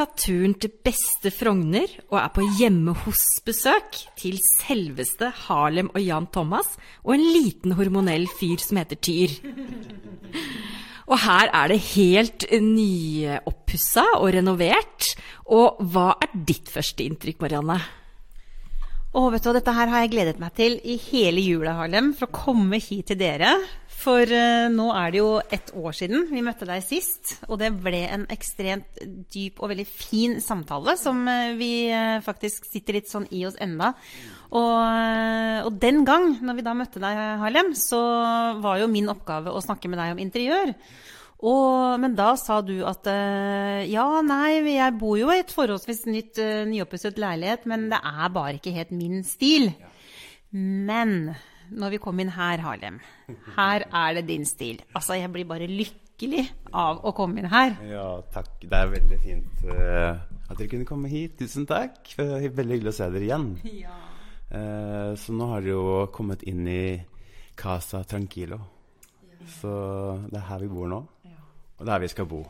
Tatt turen til beste Frogner og er på hjemme hos-besøk til selveste Harlem og Jan Thomas og en liten hormonell fyr som heter Tyr. Og her er det helt nyoppussa og renovert. Og hva er ditt første inntrykk, Marianne? Å, vet du, Dette her har jeg gledet meg til i hele jula, Harlem, for å komme hit til dere. For uh, nå er det jo ett år siden vi møtte deg sist. Og det ble en ekstremt dyp og veldig fin samtale som uh, vi uh, faktisk sitter litt sånn i oss enda. Og, og, den gang, når vi da møtte deg, Harlem, så var jo min oppgave å snakke med deg om interiør. Og, men da sa du at ja, nei, jeg bor jo i et forholdsvis nytt, nyoppusset leilighet, men det er bare ikke helt min stil. Men når vi kom inn her, Harlem, her er det din stil. Altså, jeg blir bare lykkelig av å komme inn her. Ja, takk. Det er veldig fint uh, at dere kunne komme hit. Tusen takk. Er veldig hyggelig å se dere igjen. Ja. Uh, så nå har dere jo kommet inn i Casa Tranquilo. Så det er her vi bor nå. Og det er her vi skal bo.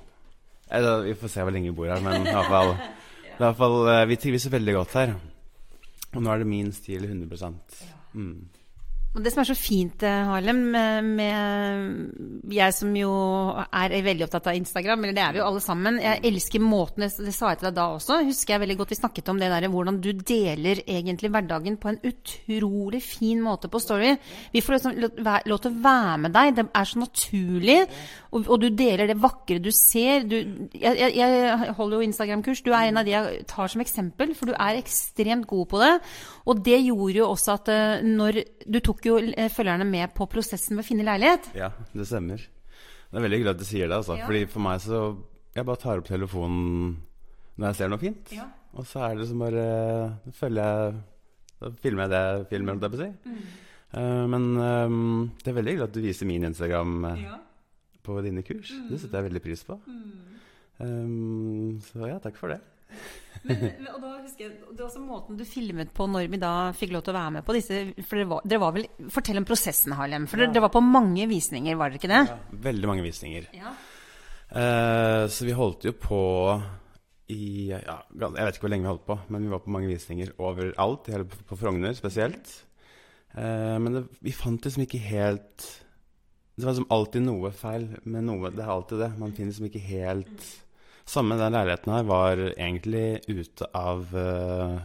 Eller, vi får se hvor lenge vi bor her, men i hvert fall, i hvert fall uh, vi trives veldig godt her. Og nå er det min stil 100% mm. Og det som er så fint, eh, Harlem, med, med, jeg som jo er veldig opptatt av Instagram, eller det er vi jo alle sammen Jeg elsker måten Det sa jeg til deg da også. Husker jeg veldig godt vi snakket om det der hvordan du deler egentlig hverdagen på en utrolig fin måte på Story. Vi får liksom lov til å være med deg. Det er så naturlig. Og, og du deler det vakre du ser. Du, jeg, jeg, holder jo Instagram-kurs. Du er en av de jeg tar som eksempel, for du er ekstremt god på det. Og det gjorde jo også at eh, når du tok tok jo eh, følgerne med på prosessen med å finne leilighet. Ja, det stemmer. Det er veldig hyggelig at du sier det. Altså. Ja. Fordi for meg så Jeg bare tar opp telefonen når jeg ser noe fint. Ja. Og så er det som bare Da følger jeg Da filmer jeg det jeg filmer, holdt jeg på å si. Mm. Uh, men um, det er veldig hyggelig at du viser min Instagram uh, ja. på dine kurs. Mm. Det setter jeg veldig pris på. Mm. Um, så ja, takk for det. Men, og da husker jeg, Det var også måten du filmet på når vi da fikk lov til å være med på disse for dere var, dere var vel, Fortell om prosessen, Harlem. For ja. dere var på mange visninger, var dere ikke det? Ja, veldig mange visninger. Ja. Uh, så vi holdt jo på i ja, Jeg vet ikke hvor lenge vi holdt på, men vi var på mange visninger overalt. På Frogner spesielt. Uh, men det, vi fant liksom ikke helt Det var liksom alltid noe feil med noe. Det er alltid det. Man finner liksom ikke helt samme den leiligheten her var egentlig ute av uh,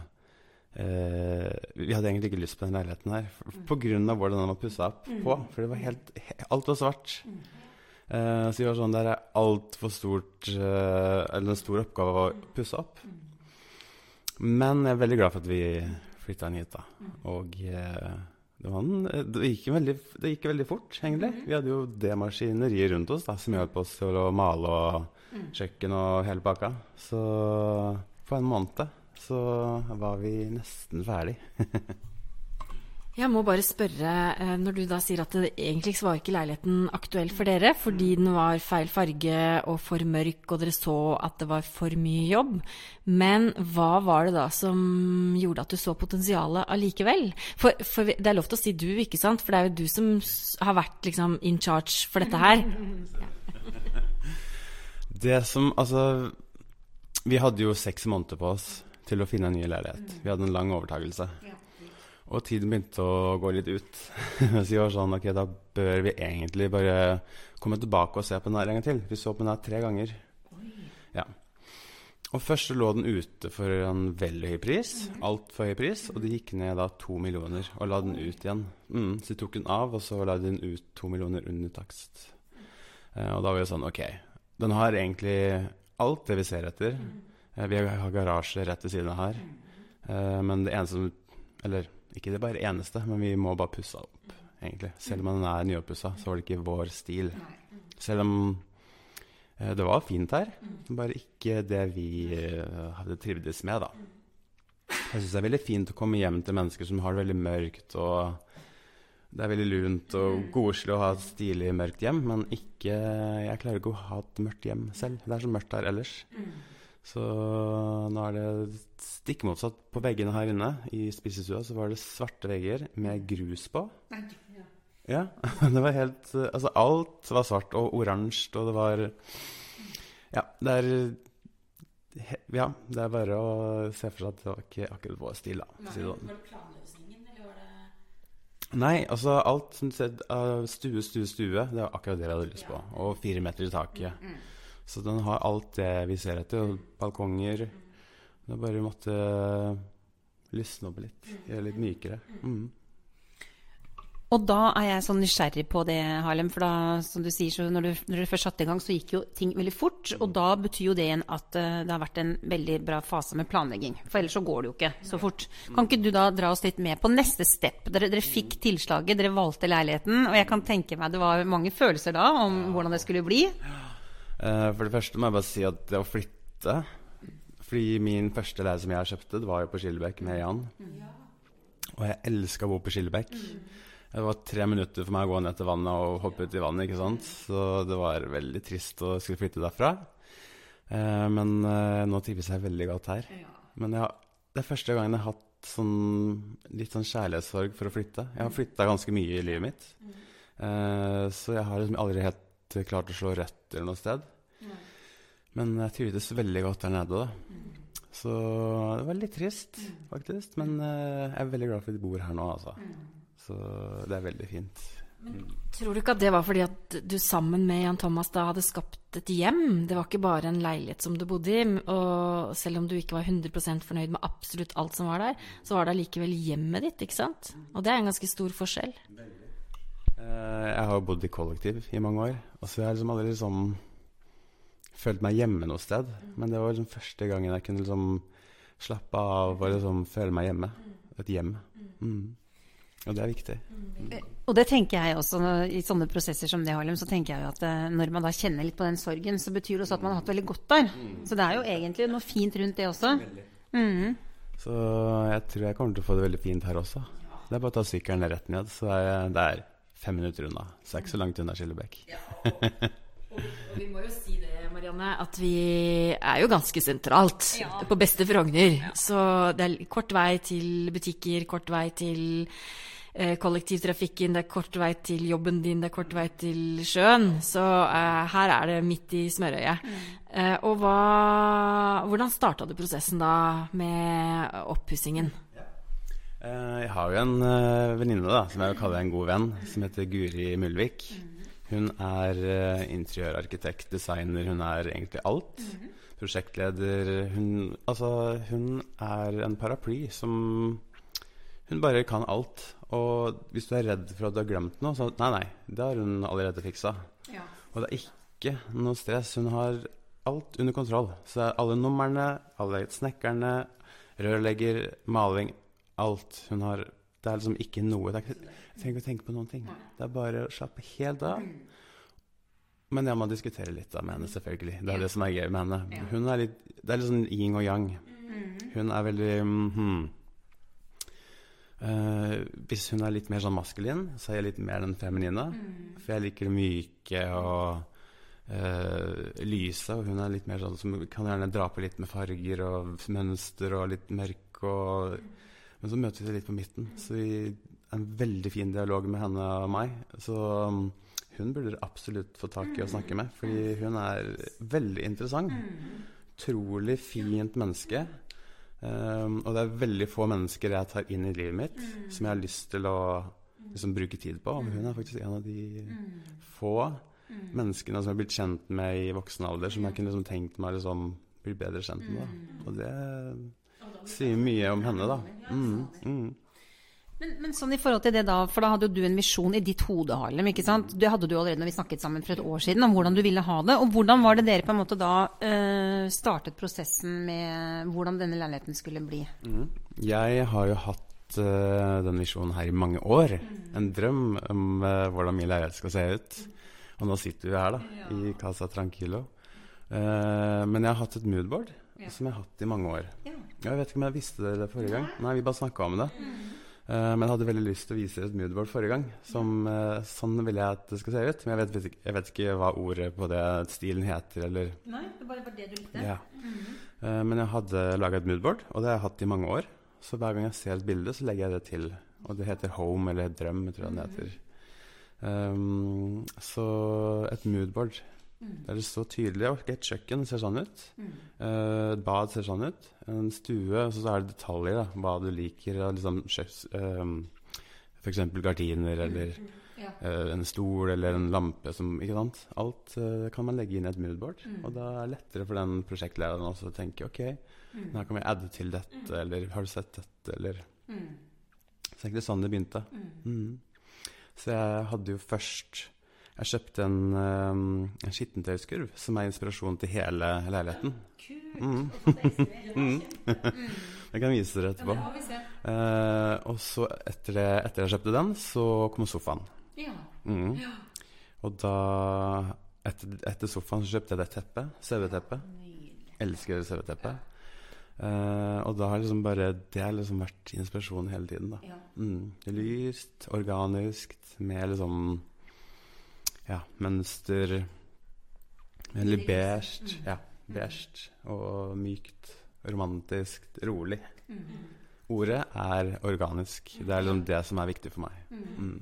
uh, Vi hadde egentlig ikke lyst på den leiligheten her pga. hvordan den var pussa opp mm. på. For det var helt, alt var svart. Uh, så vi var sånn Det er altfor stort Eller en stor oppgave å pusse opp. Men jeg er veldig glad for at vi flytta inn hit, da. Og det, en, det, gikk veldig, det, gikk veldig, fort, egentlig. Vi hadde jo det maskineriet rundt oss da, som hjalp oss til å male og kjøkken og hele pakka. Så på en måned så var vi nesten ferdig. Jeg må bare spørre, eh, når du da sier at det egentlig var ikke leiligheten aktuell for dere fordi den var feil farge og for mørk, og dere så at det var for mye jobb, men hva var det da som gjorde at du så potensialet allikevel? For, for, det er lov til å si du, ikke sant? For det er jo du som har vært liksom in charge for dette her. Det som Altså, vi hadde jo seks måneder på oss til å finne en ny leilighet. Vi hadde en lang overtakelse. Og tiden begynte å gå litt ut. Så vi var sånn Ok, da bør vi egentlig bare komme tilbake og se på den her en gang til. Vi så på den her tre ganger. Ja. Og først lå den ute for en veldig høy pris. Altfor høy pris. Og de gikk ned da to millioner og la den ut igjen. Mm, så de tok den av, og så la de den ut to millioner under takst. Eh, og da var vi sånn Ok, den har egentlig alt det vi ser etter. Mm. Vi har garasje rett ved siden av her. Mm. Men det eneste som Eller ikke det bare eneste, men vi må bare pusse opp, egentlig. Selv om den er nyoppussa, så var det ikke vår stil. Selv om eh, det var fint her, bare ikke det vi hadde trivdes med, da. Jeg syns det er veldig fint å komme hjem til mennesker som har det veldig mørkt og det er veldig lunt og koselig å ha et stilig, mørkt hjem, men ikke Jeg klarer ikke å ha et mørkt hjem selv. Det er så mørkt her ellers. Så nå er det stikk motsatt. På veggene her inne i spisestua så var det svarte vegger med grus på. Ja, det var helt Altså, alt var svart og oransje, og det var Ja, det er ja, det er bare å se for seg at det var ikke akkurat vår stil, da. for si det sånn. det planløsningen, eller var det Nei, altså alt som sett av stue, stue, stue, det er akkurat det jeg hadde lyst på. Og fire meter i taket. Så den har alt det vi ser etter. Og balkonger. Det bare måtte lysne opp litt. Gjøre litt mykere. Mm. Og da er jeg sånn nysgjerrig på det, Harlem. For da, som du sier, så når du, når du først satte i gang, så gikk jo ting veldig fort. Og da betyr jo det igjen at eh, det har vært en veldig bra fase med planlegging. For ellers så går det jo ikke så fort. Kan ikke du da dra oss litt med på neste step? Dere, dere fikk tilslaget, dere valgte leiligheten. Og jeg kan tenke meg det var mange følelser da om hvordan det skulle bli. Eh, for det første må jeg bare si at det å flytte Fordi min første leilighet som jeg kjøpte, det var jo på Skillebekk med Jan. Og jeg elska å bo på Skillebekk. Det var tre minutter for meg å gå ned til vannet og hoppe ut i vannet. ikke sant? Så det var veldig trist å skulle flytte derfra. Eh, men eh, nå trives jeg veldig godt her. Men jeg, det er første gangen jeg har hatt sånn, litt sånn kjærlighetssorg for å flytte. Jeg har flytta ganske mye i livet mitt. Eh, så jeg har liksom aldri helt klart å slå røtter noe sted. Men jeg trivdes veldig godt der nede, da. Så det var litt trist, faktisk. Men eh, jeg er veldig glad for at vi bor her nå, altså. Så det er veldig fint. Tror du ikke at det var fordi at du sammen med Jan Thomas da hadde skapt et hjem? Det var ikke bare en leilighet som du bodde i, og selv om du ikke var 100% fornøyd med absolutt alt som var der, så var det allikevel hjemmet ditt, ikke sant? Og det er en ganske stor forskjell. Eh, jeg har jo bodd i kollektiv i mange år, og så har jeg liksom aldri liksom følt meg hjemme noe sted. Men det var liksom første gangen jeg kunne liksom slappe av og liksom føle meg hjemme. Et hjem. Mm. Og det er viktig. Og det tenker jeg også i sånne prosesser som det, Harlem, så tenker jeg jo at eh, når man da kjenner litt på den sorgen, så betyr det også at man har hatt veldig godt der. Så det er jo egentlig noe fint rundt det også. Mm. Så jeg tror jeg kommer til å få det veldig fint her også. Det er bare å ta sykkelen rett ned, så er jeg, det er fem minutter unna. Så det er ikke så langt unna Skillebekk. Og vi må jo si det, Marianne, at vi er jo ganske sentralt på beste Frogner. Så det er kort vei til butikker, kort vei til eh, kollektivtrafikken, det er kort vei til jobben din, det er kort vei til sjøen. Så uh, her er det midt i smørøyet. Eh, og hva, hvordan starta du prosessen da med oppussingen? Eh, Jeg har jo en uh, venninne da, som jeg vil kalle en god venn, som heter Guri Mulvik. Hun er eh, interiørarkitekt, designer, hun er egentlig alt. Prosjektleder. Hun, altså, hun er en paraply som Hun bare kan alt. Og hvis du er redd for at du har glemt noe, så Nei, nei, det har hun allerede fiksa. Og det er ikke noe stress. Hun har alt under kontroll. Så alle numrene, alle snekkerne, rørlegger, maling Alt. Hun har Det er liksom ikke noe det er Jeg trenger ikke å tenke på noen ting. Det er bare å slappe helt av. Men jeg må diskutere litt da med henne, selvfølgelig. Det er det som er gøy med henne. Hun er litt, det er litt sånn yin og yang. Hun er veldig mhm. Eh, hvis hun er litt mer sånn maskulin, så er jeg litt mer den feminine. For jeg liker det myke og uh, lyset, og hun er litt mer sånn som kan gjerne dra på litt med farger og mønster og litt mørk og Men så møtes vi litt på midten, så vi har en veldig fin dialog med henne og meg. Så um, hun burde dere absolutt få tak i og snakke med, fordi hun er veldig interessant. Utrolig fint menneske. Um, og det er veldig få mennesker jeg tar inn i livet mitt som jeg har lyst til å liksom, bruke tid på. Og hun er faktisk en av de få menneskene som jeg har blitt kjent med i voksen alder, som jeg kunne liksom, tenkt meg liksom, bli bedre kjent med. Da. Og det sier mye om henne, da. Mm, mm. Men, men sånn i forhold til det da, for da hadde jo du en visjon i ditt hode, Harlem. ikke sant? Det hadde du allerede når vi snakket sammen for et år siden om hvordan du ville ha det. Og hvordan var det dere på en måte da eh, startet prosessen med hvordan denne leiligheten skulle bli? Mm. Jeg har jo hatt eh, den visjonen her i mange år. En drøm om eh, hvordan min leilighet skal se ut. Og nå sitter vi her, da, i Casa Tranquilo. Uh, men jeg har hatt et moodboard som jeg har hatt i mange år. Jeg vet ikke om jeg visste det forrige gang. Nei, vi bare snakka om det. Eh, men jeg hadde veldig lyst til å vise et moodboard forrige gang. Som, uh, sånn ville jeg at det skal se ut. Men jeg vet, jeg vet ikke hva ordet på det stilen heter, eller Nei, det bare var det du likte? ja. uh, men jeg hadde laga et moodboard, og det har jeg hatt i mange år. Så hver gang jeg ser et bilde, så legger jeg det til. Og det heter Home, eller Drøm, tror jeg den heter. Um, så et moodboard Det er så tydelig. Ok, Et kjøkken ser sånn ut. Eh, Et bad ser sånn ut. En stue, og så er det detaljer. da, Hva du liker. Liksom, for eksempel gardiner eller eh, en stol eller en lampe. Som, ikke sant? Alt eh, kan man legge inn i et moodboard. Og da er det lettere for den prosjektlederen også å tenke ok, her kan vi adde til dette, eller har du sett dette, eller Så egentlig sånn det begynte. Mm. Så jeg hadde jo først Jeg kjøpte en, um, en skittentøyskurv som er inspirasjon til hele leiligheten. Mm. mm. jeg kan vise dere etterpå. Ja, Eh, og så etter, det, etter jeg kjøpte den, så kom sofaen. Mm. Og da etter, etter sofaen så kjøpte jeg det teppet. CV-teppet. Elsker CV-teppet. Eh, og da har liksom bare det har liksom vært inspirasjonen hele tiden. da mm. Lyst, organisk, med liksom ja, mønster Veldig beige. Ja, beige og mykt. Romantisk. Rolig. Ordet er organisk. Det er liksom det som er viktig for meg. Mm.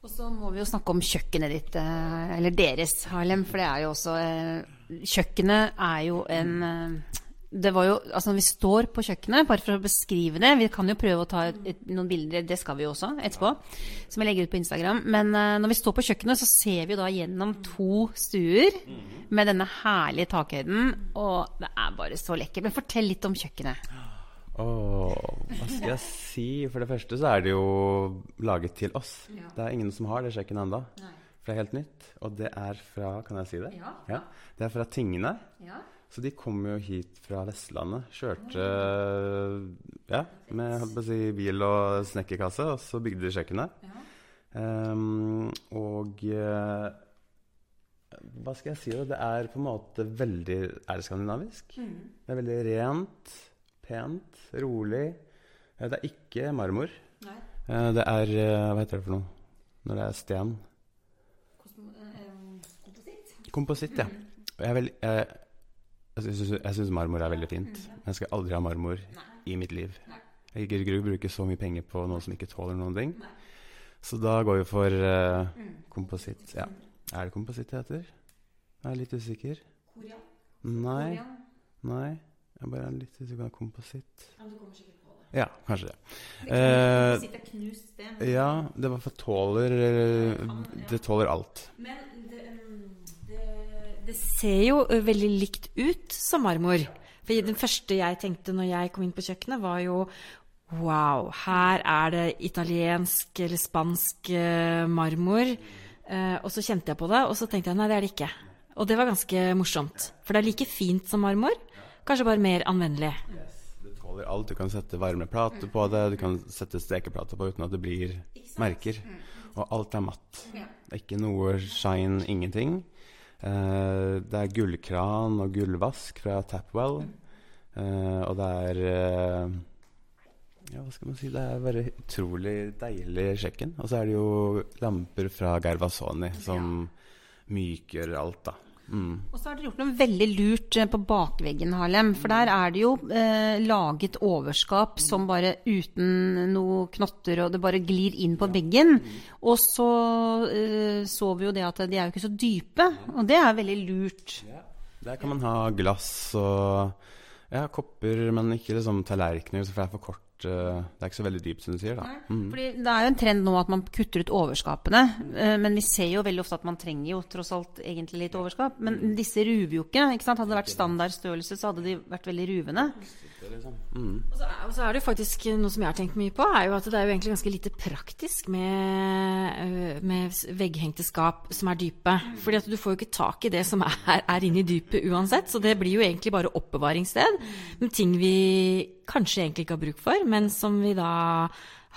Og så må vi jo snakke om kjøkkenet ditt, eh, eller deres, Harlem. For det er jo også eh, Kjøkkenet er jo en eh, det var jo, altså Når vi står på kjøkkenet, bare for å beskrive det Vi kan jo prøve å ta et, et, noen bilder, det skal vi jo også etterpå, som jeg legger ut på Instagram. Men uh, når vi står på kjøkkenet, så ser vi jo da gjennom to stuer med denne herlige takhøyden. Og det er bare så lekkert. Men fortell litt om kjøkkenet. Åh, hva skal jeg si? For det første så er det jo laget til oss. Det er ingen som har det kjøkkenet ennå. For det er helt nytt. Og det er fra Kan jeg si det? Ja. Det er fra Tingene. Så de kom jo hit fra Vestlandet. Kjørte ja, med si, bil og snekkerkasse, og så bygde de kjøkkenet. Um, og uh, hva skal jeg si? da? Det er på en måte veldig Er det skandinavisk? Det er veldig rent, pent, rolig. Eh, Det er ikke marmor. Eh, Det er Hva heter det for noe? Når det er sten? Kompositt, ja. Og Jeg, vel- jeg, jeg syns- marmor er veldig fint. Men jeg skal aldri ha marmor i mitt liv. Jeg gidder ikke bruke så mye penger på noe som ikke tåler noen ting. Så da går vi for eh, kompositt. Ja. Er det kompositt det heter? Jeg er litt usikker. Nei. Nei. Jeg bare er litt usikker på kompositt. Ja, kanskje det. Eh, ja, det var for tåler eh, Det tåler alt. Men det, det, ser jo veldig likt ut som marmor. For den første jeg tenkte når jeg kom inn på kjøkkenet, var jo Wow, her er det italiensk eller spansk marmor. Eh, og så kjente jeg på det, og så tenkte jeg nei, det er det ikke. Og det var ganske morsomt. For det er like fint som marmor, kanskje bare mer anvendelig. Det tåler alt. Du kan sette varme plater på det, du kan sette stekeplater på uten at det blir merker. Og alt er matt. Det er ikke noe shine, ingenting. Eh, det er gullkran og gullvask fra Tapwell. Eh, og det er eh, Ja, hva skal man si? Det er bare utrolig deilig kjøkken. Og så er det jo lamper fra Gervasoni som mykgjør alt, da. Mm. Og så har dere gjort noe veldig lurt eh, på bakveggen, Harlem. For der er det jo eh, laget overskap som bare uten noe knotter, og det bare glir inn på veggen. Og så eh, så vi jo det at de er jo ikke så dype, og det er veldig lurt. Der kan man ha glass og ja, kopper, men ikke liksom tallerkener, for det er for kort. Eh, Det er ikke så veldig dypt, som du sier. da. Mm. Fordi det er jo en trend nå at man kutter ut overskapene. eh, Men vi ser jo veldig ofte at man trenger jo tross alt egentlig litt overskap. Men disse ruver jo ikke. ikke sant? Hadde det vært standardstørrelse, så hadde de vært veldig ruvende. Og så, er, og så er det jo faktisk noe som jeg har tenkt mye på, er jo at det er jo egentlig ganske lite praktisk med, øh, med vegghengte skap som er dype. Fordi at du får jo ikke tak i det som er, er inne i dypet uansett, så det blir jo egentlig bare oppbevaringssted Men ting vi kanskje egentlig ikke har bruk for, men som vi da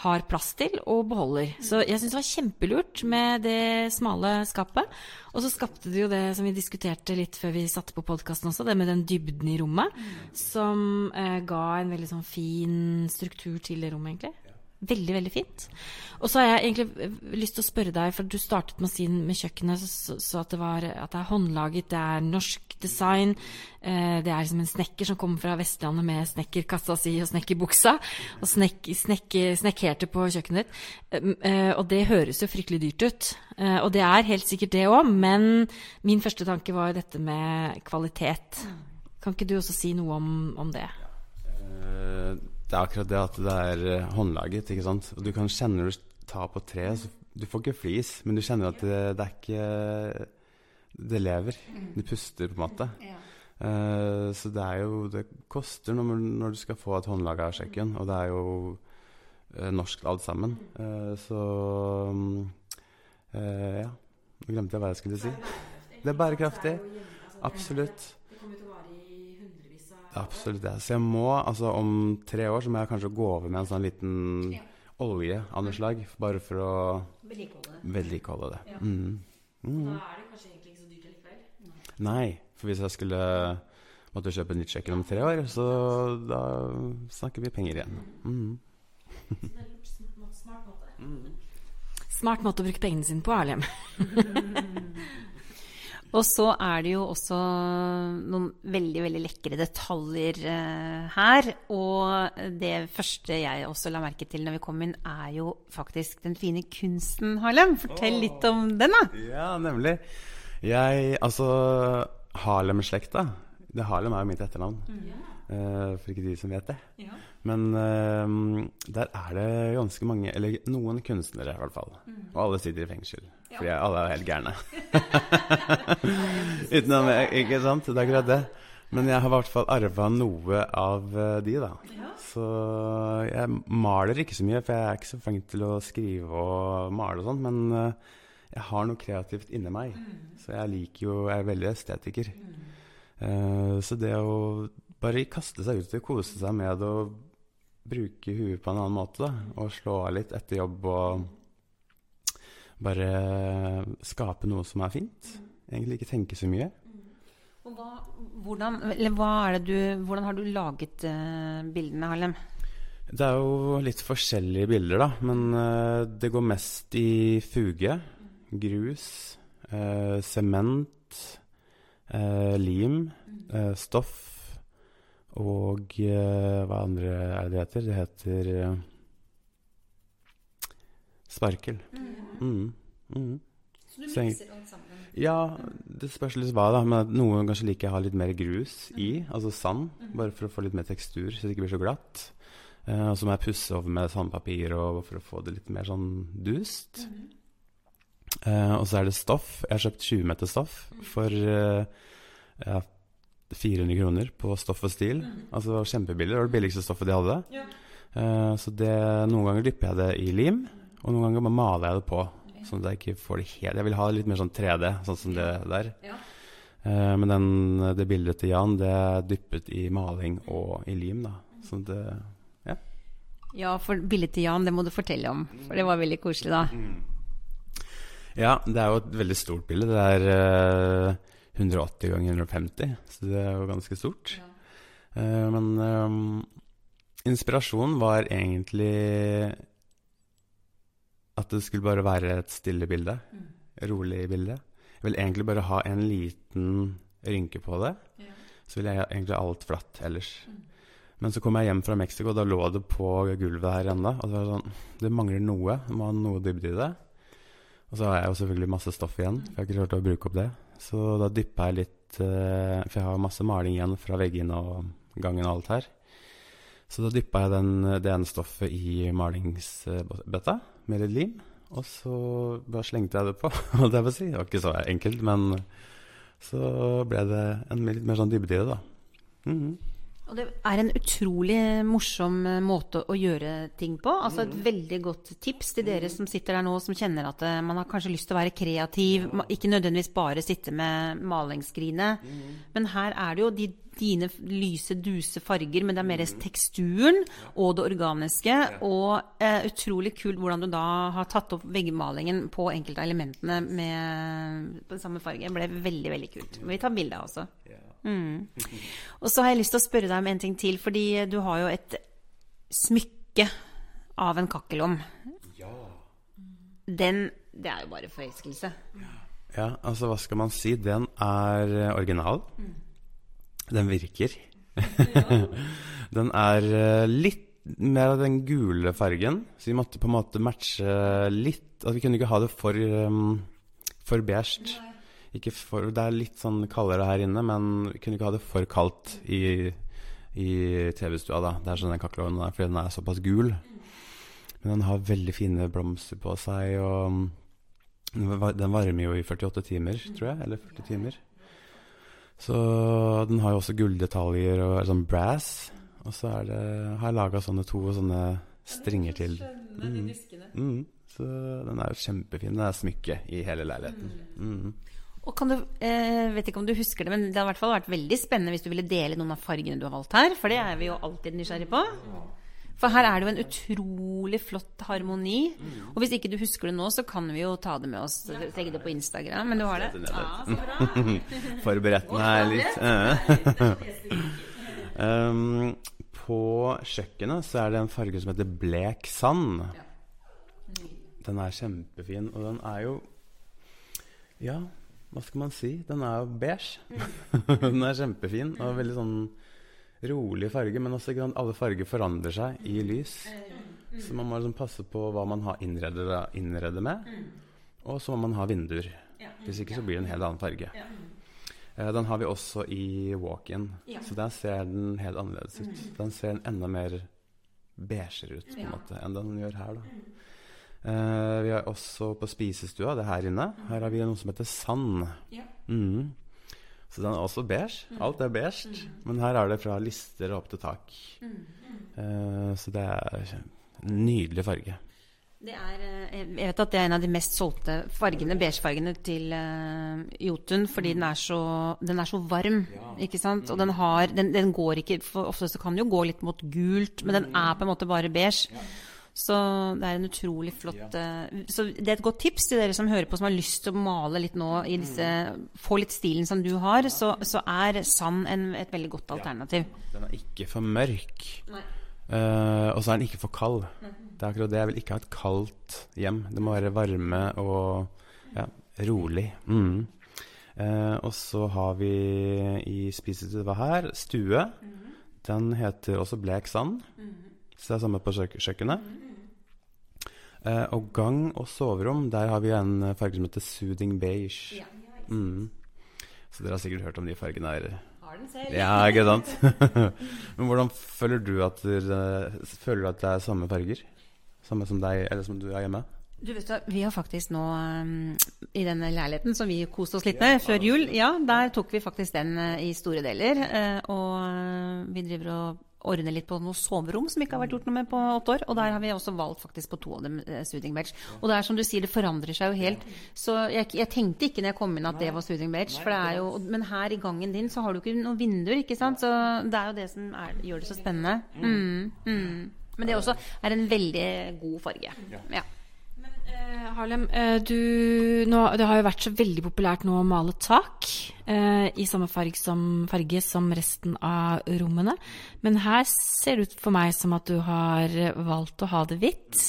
har plass til og beholder. Så jeg syns det var kjempelurt med det smale skapet. Og så skapte det jo det som vi diskuterte litt før vi satte på podkasten også, det med den dybden i rommet, som eh, ga en veldig sånn fin struktur til det rommet, egentlig. Veldig, veldig fint. Og så har jeg egentlig eh, lyst til å spørre deg, for du startet med å si med kjøkkenet så, så at, det var, at det er håndlaget, det er norsk design. Eh, det er liksom en snekker som kommer fra Vestlandet med snekkerkassa si og snekkerbuksa, og snek, snek, snekkerte på kjøkkenet ditt. Eh, og det høres jo fryktelig dyrt ut. Eh, og det er helt sikkert det òg, men min første tanke var jo dette med kvalitet. Kan ikke du også si noe om, om det? Eh, det er akkurat det at det er eh, håndlaget, ikke sant. Og du kan kjenne når du tar på treet, så du får ikke flis, men du kjenner at det, det er ikke Det lever. Det puster, på en måte. Uh, så det er jo Det koster når, når du skal få et håndlaga kjøkken, og det er jo uh, norsk alt sammen. Uh, så ja. Nå glemte jeg hva jeg skulle si. Det er bærekraftig. Absolutt. Absolutt det. Så jeg må, altså om tre år så må jeg kanskje gå over med en sånn liten ja. olje av noe slag. Bare for å vedlikeholde det. Ja. Mm. Mm. Da er det kanskje egentlig ikke så dyrt likevel? Nei. For hvis jeg skulle måtte kjøpe nytt kjøkken om tre år, så da snakker vi penger igjen. Mm. Mm. Smart måte å bruke pengene sine på, Erlem. Og så er det jo også noen veldig, veldig lekre detaljer uh, her. Og det første jeg også la merke til når vi kom inn, er jo faktisk den fine kunsten, Harlem. Fortell litt om den, da. Ja, nemlig. Jeg Altså, Harlem-slekta. Det Harlem er jo mitt etternavn. Mm. Uh, for ikke de som vet det. Ja. Men uh, der er det ganske mange, eller noen kunstnere i hvert fall. Mm. Og alle sitter i fengsel. Ja. Fordi alle er helt gærne. Utenom Ikke sant? Det er akkurat det. Men jeg har i hvert fall arva noe av eh, de, da. Ja. Så jeg maler ikke så mye, for jeg er ikke så flink til å skrive og male og sånn. Men uh, jeg har noe kreativt inni meg. Mm. Så jeg liker jo Jeg er veldig estetiker. Mm. Så det å bare kaste seg ut og kose seg med å bruke huet på en annen måte, da, og slå av litt etter jobb og bare skape noe som er fint. Egentlig ikke tenke så mye. Hva, hvordan, du, hvordan, har du laget uh, bildene, Harlem? Det er jo litt forskjellige bilder, da. Men uh, det går mest i fuge, grus, uh, sement, lim, stoff og hva andre er det det heter? Det heter Sparkel. Mm. Mm. Så du mikser alt sammen? Ja, det spørs litt hva, da. Men noen kanskje liker jeg ha litt mer grus i, altså sand. Mm. Bare for å få litt mer tekstur, så det ikke blir så glatt. Eh, og så må jeg pusse over med sandpapir og for å få det litt mer sånn dust. Mm. Eh, og så er det stoff. Jeg har kjøpt 20 meter stoff for eh, ja, 400 kroner på Stoff og Stil. Mm. Altså kjempebillig. Det var det billigste stoffet de hadde. Ja. Eh, så det, noen ganger dypper jeg det i lim. Og noen ganger bare maler jeg det på, sånn at jeg ikke får det helt Jeg vil ha det litt mer sånn 3D, sånn som det der. Ja. Uh, men den, det bildet til Jan, det er dyppet i maling og i lim, da. Så det Ja. Ja, for bildet til Jan, det må du fortelle om. For det var veldig koselig, da. Mm. Ja, det er jo et veldig stort bilde. Det er uh, 180 ganger 150, så det er jo ganske stort. Ja. Uh, men um, inspirasjonen var egentlig at det skulle bare være et stille bilde. Mm. Rolig bilde. Jeg vil egentlig bare ha en liten rynke på det. Ja. Så vil jeg egentlig ha alt flatt ellers. Mm. Men så kom jeg hjem fra Mexico, og da lå det på gulvet her ennå. Og det var sånn Det mangler noe. Det må ha noe dybde i det. Og så har jeg jo selvfølgelig masse stoff igjen, for jeg har ikke klart å bruke opp det. Så da dyppa jeg litt uh, For jeg har masse maling igjen fra veggene og gangen og alt her. Så da dyppa jeg den, det ene stoffet i malingsbøtta med litt lim. Og så bare slengte jeg det på. Det var ikke så enkelt, men så ble det en litt mer sånn dybde i det, da. Mm -hmm. Og det er en utrolig morsom måte å gjøre ting på. Altså et mm. veldig godt tips til dere som sitter der nå som kjenner at eh, man har kanskje lyst til å være kreativ. Ikke nødvendigvis bare sitte med malingsskrinet. Mm. Men her er det jo de dine lyse, duse farger, men det er mer mm. teksturen og det organiske. Og eh, utrolig kult hvordan du da har tatt opp veggmalingen på enkelte elementene med på samme farge. Det ble veldig, veldig kult. Vi tar bilde også. Mm. Og så har jeg lyst til å spørre deg om en ting til, fordi du har jo et smykke av en kakkelom. Den Det er jo bare forelskelse. Ja, altså hva skal man si? Den er original. original. Den virker. den er eh, litt mer av den gule fargen, så vi måtte på en måte matche litt Altså vi kunne ikke ha det for, um, for beige. Ikke for, det er litt sånn kaldere her inne, men vi kunne ikke ha det for kaldt i, i TV-stua. da. Det er sånn den kakkelovnen er, fordi den er såpass gul. Men den har veldig fine blomster på seg, og den varmer jo i 48 timer, tror jeg. Eller 40 timer. Så den har jo også gulldetaljer og sånn brass. Og så er det, har jeg laga sånne to sånne stringer til. Mm. Mm. Så den er jo kjempefin. Den er smykke i hele leiligheten. Mm. Og kan du, eh, vet ikke om du husker det, men det har i hvert fall vært veldig spennende hvis du ville dele noen av fargene du har valgt her, for det er vi jo alltid nysgjerrig på. For her er det jo en utrolig flott harmoni. Og hvis ikke du husker det nå, så kan vi jo ta det med oss, legge det på Instagram. Men du har det? Ja, så bra. Forberedt meg litt. um, på kjøkkenet så er det en farge som heter blek sand. Den er kjempefin, og den er jo Ja, hva skal man si? Den er jo beige. den er kjempefin og veldig sånn rolig farge, men også alle farger forandrer seg i lys. Så man må liksom passe på hva man har innredet, med, og så må man ha vinduer. Hvis ikke så blir det en helt annen farge. Eh, Den har vi også i walk-in, så der ser den helt annerledes ut. Den ser enda mer beigere ut på en måte enn den gjør her. da. Eh, vi har også på spisestua, det er her inne, her har vi noe som heter sand. Mhm. Så den er også beige. Alt er beige, men her er det fra lister og opp til tak. Eh, så det er en nydelig farge. Det er, eh, jeg vet at det er en av de mest solgte fargene, beigefargene til uh, Jotun, fordi den er, så, den er så varm, ikke sant? Og den har, den, den går ikke, for ofte så kan den jo gå litt mot gult, men den er på en måte bare beige. Så det er en utrolig flott eh, Så det er et godt tips til dere som hører på, som har lyst til å male litt nå, i disse, få litt stilen som du har, så, så er sand en, et veldig godt alternativ. Den er ikke for mørk. Uh, og så er den ikke for kald. Det er akkurat det. Jeg vil ikke ha et kaldt hjem. Det må være varme og ja, rolig. Mm. Uh, og så har vi i spisestua her stue. Den heter også Blek sand. Så det er samme på kjøk kjøkkenet. Eh, og gang og soverom, der har vi en farge som heter Soothing beige. Mm. Så dere har sikkert hørt om de fargene her. Har den selv? Ja, ikke sant? Men hvordan føler du at, dere- føler du at det er samme farger? Samme som deg, eller som du har hjemme? Du vet hva, Vi har faktisk nå um, i denne leiligheten som vi koste oss litt med før jul, ja, der tok vi faktisk den uh, i store deler. Uh, og uh, vi driver og ordner litt på noe soverom som ikke har vært gjort noe med på åtte år. Og der har vi også valgt faktisk på to av dem uh, soothing beige. Og det er som du sier, det forandrer seg jo helt. Så jeg, jeg tenkte ikke når jeg kom inn at det var soothing Badge. For det er jo, men her i gangen din så har du ikke noen vinduer, ikke sant. Så det er jo det som er, gjør det så spennende. Mm, mm. Men det også er en veldig god farge. Ja. Harlem, eh, du, nå, det har jo vært så veldig populært nå å male tak eh, i samme farge som, farge som resten av rommene. Men her ser det ut for meg som at du har valgt å ha det hvitt.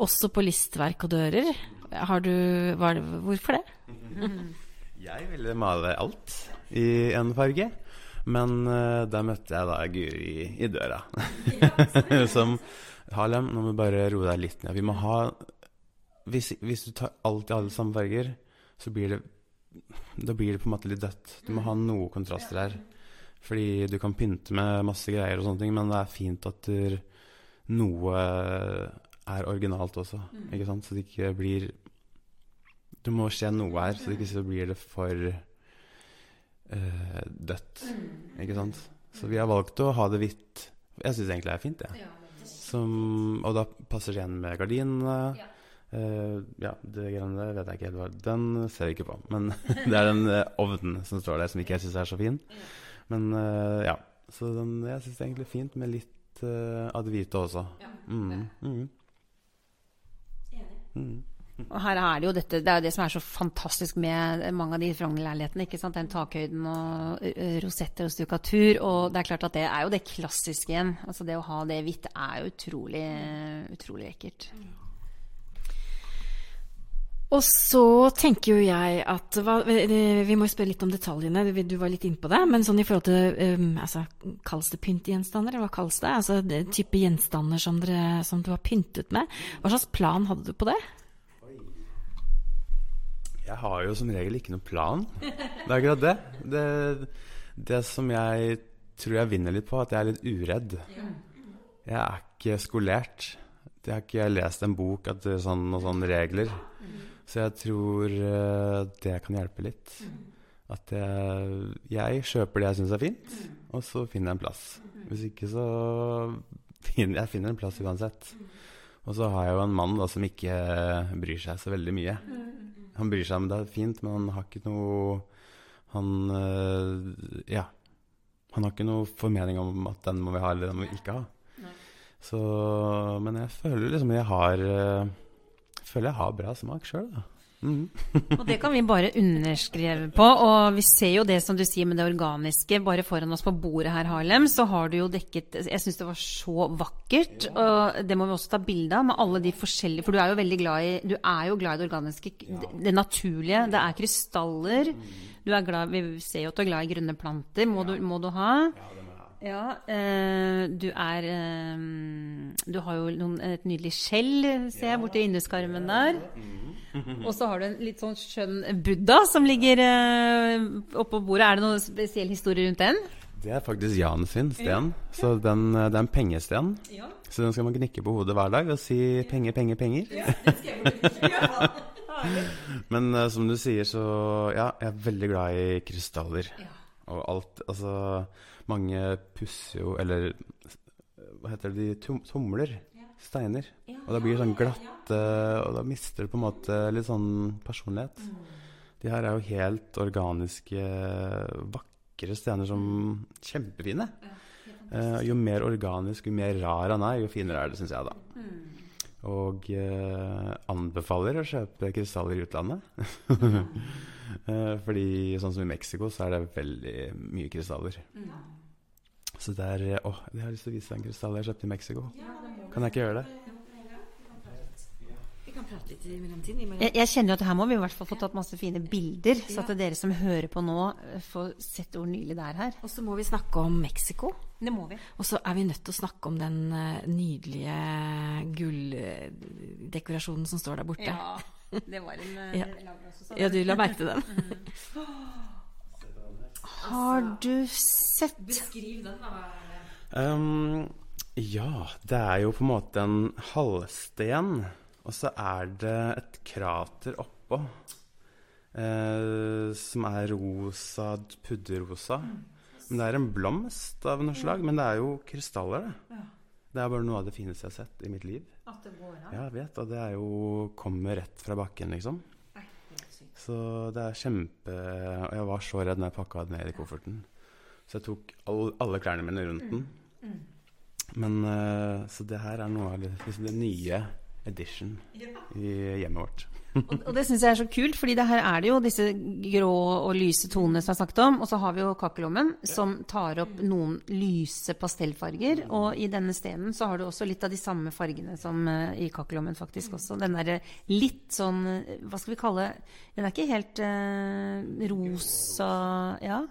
Også på listverk og dører. Har du, var det, hvorfor det? Jeg ville male alt i en farge. Men uh, da møtte jeg da Guri i døra. Som Harlem, nå må du bare roe deg litt ned. Vi må ha Hvis, hvis du tar alt i alle samme farger, så blir det Da blir det på en måte litt dødt. Du må ha noe kontraster her. Fordi du kan pynte med masse greier og sånne ting, men det er fint at noe er originalt også. Ikke sant? Så det ikke blir Det må skje noe her, så det ikke så blir det for uh, dødt. Ikke sant? Så vi har valgt å ha det hvitt. Jeg syns egentlig det er fint, ja. Som, og da passer det igjen med gardinene. Eh, ja, det greiene der vet jeg ikke helt hva Den ser jeg ikke på. Men det er den eh, ovnen som står der, som ikke jeg syns er så fin. Men uh, ja. Så den, jeg syns det er egentlig fint med litt uh, av det hvite også. Mm, mm. Mm. Og her er det jo dette, det er jo det som er så fantastisk med mange av de Frogner-leilighetene. ikke sant? Den takhøyden og uh, rosetter og stukatur. Og det er klart at det er jo det klassiske igjen. Altså det å ha det hvitt er jo utrolig, utrolig ekkelt. Og så tenker jo jeg at hva, Vi må jo spørre litt om detaljene. Du var litt inne på det. Men sånn i forhold til um, altså, Kalles det pyntegjenstander, eller hva kalles det? Altså det type gjenstander som, dere, som du har pyntet med. Hva slags plan hadde du på det? Jeg har jo som regel ikke noen plan. Det er akkurat det. det. Det som jeg tror jeg vinner litt på, at jeg er litt uredd. Jeg er ikke skolert. Jeg har ikke lest en bok etter sånn og sånne regler. Så jeg tror uh, det kan hjelpe litt. At jeg, jeg kjøper det jeg syns er fint, og så finner jeg en plass. Hvis ikke så finner jeg finner en plass uansett. Og så har jeg jo en mann da, som ikke bryr seg så veldig mye. Han bryr seg om det er fint, men han har ikke noe Han uh, Ja. Han har ikke noe formening om at den må vi ha, eller den må vi ikke ha. Så Men jeg føler liksom jeg har uh, føler jeg har bra smak sjøl, da. Mm. og det kan vi bare underskrive på. Og vi ser jo det som du sier med det organiske. Bare foran oss på bordet her, Harlem, så har du jo dekket Jeg syns det var så vakkert. Og det må vi også ta bilde av med alle de forskjellige For du er jo veldig glad i Du er jo glad i det organiske. Det naturlige. Det er krystaller. Du er glad Vi ser jo at du er glad i grønne planter. Må, du, må du ha? Ja, øh, du er øh, Du har jo noen, et nydelig skjell, ser jeg, borti vinduskarmen der. Og så har du en litt sånn skjønn buddha som ligger øh, oppå bordet. Er det noen spesiell historie rundt den? Det er faktisk Jan sin sten. Ja. Så den, det er en pengesten. Ja. Så den skal man gnikke på hodet hver dag og si 'penger, penger, penger'. Ja, det skal jeg Men uh, som du sier, så ja, jeg er veldig glad i krystaller. Ja. Og alt Altså mange pusser jo Eller hva heter det, de tomler. Steiner. Og da blir det sånn glatte, og da mister det på en måte litt sånn personlighet. De her er jo helt organiske, vakre stener som Kjempefine. Eh, jo mer organisk, jo mer rar han er, jo finere er det, syns jeg, da. Og eh, anbefaler å kjøpe krystaller i utlandet. eh, fordi sånn som i Mexico, så er det veldig mye krystaller. Så det er Å, jeg har lyst til å vise deg en krystall jeg kjøpte i Mexico. Kan jeg ikke gjøre det? Kan prate litt i mellomtiden. Jeg, jeg kjenner jo at her må vi i hvert fall få tatt masse fine bilder, så at dere som hører på nå, eh, får sett hvor nydelig det er her. Og så må vi snakke om Mexico. Det må vi. Og så er vi nødt til å snakke om den uh, nydelige gulldekorasjonen som står der borte. Ja, det var en uh, ja. ja, du la merke til den. Har du sett Beskriv den, da. Um, ja, det er jo på en måte en halvsten, og så er det et krater oppå. Eh, som er rosa, pudderrosa. Men det er en blomst av noe slag. Men det er jo krystaller, det. Det er bare noe av det fineste jeg har sett i mitt liv. At det går an? Ja, jeg vet. Og det er jo kommer rett fra bakken, liksom. Så det er kjempe Og jeg var så redd når jeg pakka den ned i kofferten. Så jeg tok all, alle klærne mine rundt den. Mm. Mm. Men uh, Så det her er noe av det, liksom det nye edition i hjemmet vårt og, og, det syns jeg er så kult, fordi det her er det jo disse grå og lyse tonene som jeg snakket om. Og så har vi jo kakkelommen, som tar opp noen lyse pastellfarger. Og i denne stenen så har du også litt av de samme fargene som uh, i kakkelommen faktisk også. Den derre litt sånn Hva skal vi kalle Den er ikke helt uh, rosa Ja.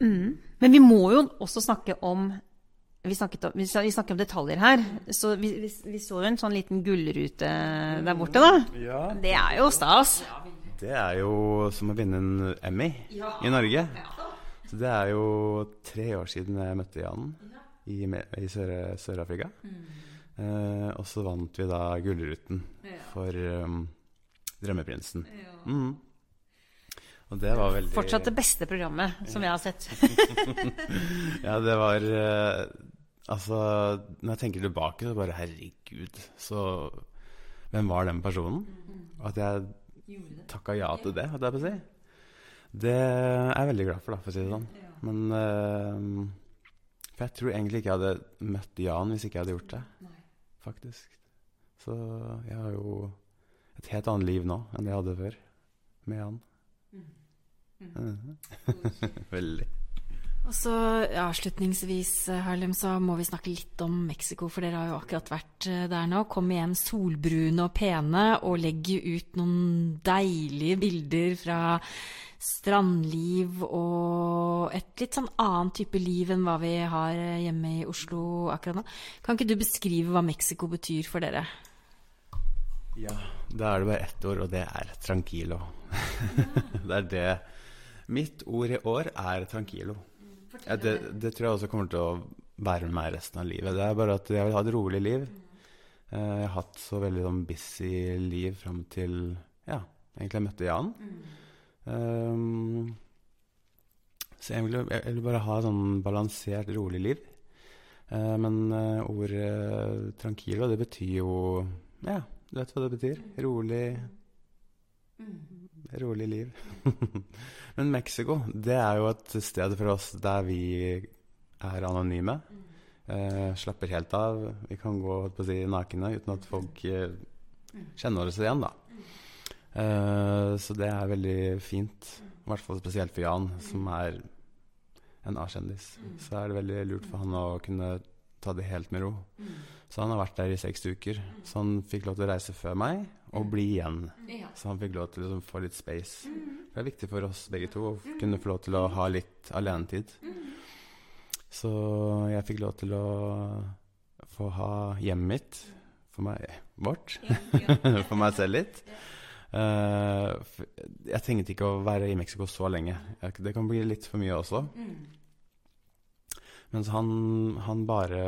Mm. Men vi må jo også snakke om vi snakket, om, vi snakket om detaljer her. Så vi, vi, vi, så jo en sånn liten gullrute der borte, da. Ja. Det er jo stas. Det er jo som å vinne en Emmy ja. i Norge. Ja. Så det er jo tre år siden jeg møtte Jan i, i Sør-Afrika. Sør mm. eh, og så vant vi da Gullruten for um, Drømmeprinsen. Mm. Og det var veldig Fortsatt det beste programmet som jeg har sett. ja, det var uh, Altså, når jeg tenker tilbake, så bare Herregud, så Hvem var den personen? At jeg takka ja til det, holdt jeg på å si. Det er jeg veldig glad for, da, for å si det sånn. Men uh, For jeg tror egentlig ikke jeg hadde møtt Jan hvis ikke jeg hadde gjort det. Faktisk. Så jeg har jo et helt annet liv nå enn det jeg hadde før med Jan. Mm. Mm. Veldig. Og så avslutningsvis, eh, Harlem, så må vi snakke litt om Mexico, for dere har jo akkurat vært eh, der nå. Kom igjen solbrune og pene og legg ut noen deilige bilder fra strandliv og et litt sånn annen type liv enn hva vi har eh, hjemme i Oslo akkurat nå. Kan ikke du beskrive hva Mexico betyr for dere? Ja, da er det bare ett ord, og det er tranquilo. det er det Mitt ord i år er tranquilo. Ja, det, det, tror jeg også kommer til å være med meg resten av livet. Det er bare at jeg vil ha et rolig liv. Eh, jeg har hatt så veldig sånn busy liv fram til ja, egentlig jeg møtte Jan. Um, så jeg vil, jeg vil, bare ha et sånn balansert, rolig liv. Uh, men uh, ordet tranquilo, det betyr jo Ja, du vet hva det betyr? Rolig Rolig liv. Men Mexico, det er jo et sted for oss der vi er anonyme. Eh, slapper helt av. Vi kan gå på å si, nakne uten at folk eh, kjenner oss igjen, da. Eh, så det er veldig fint. I hvert fall spesielt for Jan, som er en A-kjendis. Så er det veldig lurt for han å kunne ta det helt med ro. Så han har vært der i seks uker. Så han fikk lov til å reise før meg og bli igjen. Så han fikk lov til å liksom, få litt space. Det er viktig for oss begge to å kunne få lov til å ha litt alenetid. Så jeg fikk lov til å få ha hjemmet mitt for meg vårt. for meg selv litt. Uh, jeg tenkte ikke å være i Mexico så lenge. Det kan bli litt for mye også. Mens han, han, bare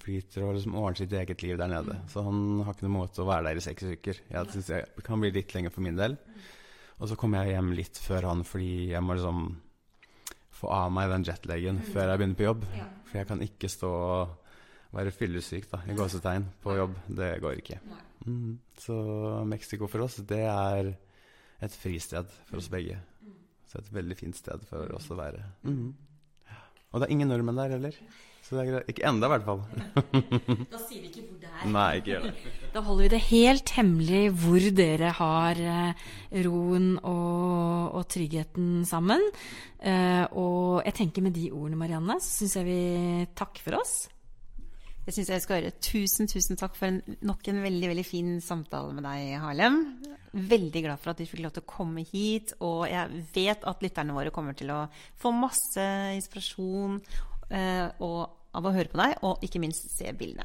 flyter og liksom ordner sitt eget liv der nede. Så han har ikke noen måte å være der i seks uker. Jeg synes Det kan bli litt lenger for min del. Og så kommer jeg hjem litt før han fordi jeg må liksom få av meg den jetlaggen mm. før jeg begynner på jobb. Ja. For jeg kan ikke stå og være fyllesyk da, i gåsetegn på jobb. Det går ikke. Mm. Så Mexico for oss, det er et fristed for oss begge. Så et veldig fint sted for oss å være. Mm. Og det er ingen nordmenn der heller. Så det er greit. Ikke enda, i hvert fall. da sier vi ikke hvor det er. Nei, ikke gjør det. Da holder vi det helt hemmelig hvor dere har eh, roen og, og, tryggheten sammen. Eh, og jeg tenker med de ordene, Marianne, så syns jeg vi takker for oss. Det syns jeg skal høre Tusen, tusen takk for en, nok en veldig veldig fin samtale med deg, Harlem. Veldig glad for at vi fikk lov til å komme hit. Og jeg vet at lytterne våre kommer til å få masse inspirasjon eh, og, av å høre på deg, og ikke minst se bildene.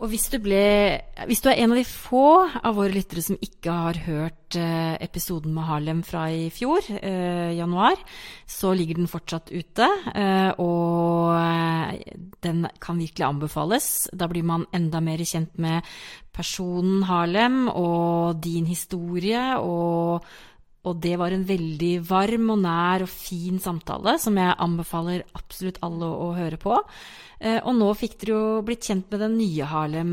Og hvis du, ble, hvis du, er en av de få av våre lyttere som ikke har hørt eh, episoden med Harlem fra i fjor, eh, januar, så ligger den fortsatt ute. Eh, og eh, den kan virkelig anbefales. Da blir man enda mer kjent med personen Harlem og din historie. og og det var en veldig varm og nær og fin samtale som jeg anbefaler absolutt alle å, høre på. Eh, og nå fikk dere jo blitt kjent med den nye Harlem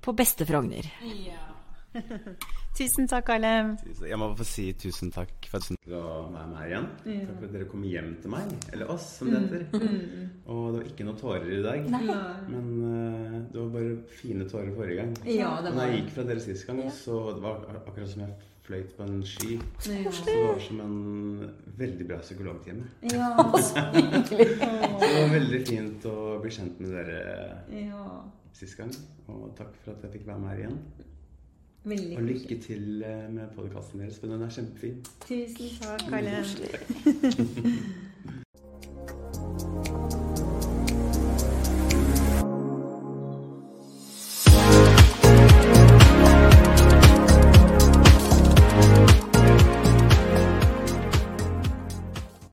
på beste Frogner. Ja. tusen takk, Harlem. Jeg må få si tusen takk for at du var med meg igjen. Ja. Takk for at dere kom hjem til meg. Eller oss, som det heter. Mm. mm. Og det var ikke noe tårer i dag. Nei. Men uh, det var bare fine tårer forrige gang. Ja, det var... Når jeg gikk fra dere sist gang, så det var akkurat som jeg fløyt på en sky. Ja. Så det var som en veldig bra psykologtime. Ja, så hyggelig. det var veldig fint å bli kjent med dere ja. sist gang. Og takk for at jeg fikk være med her igjen. Veldig og lykke til eh, med podkasten deres, for den er kjempefin. Tusen takk, Kalle.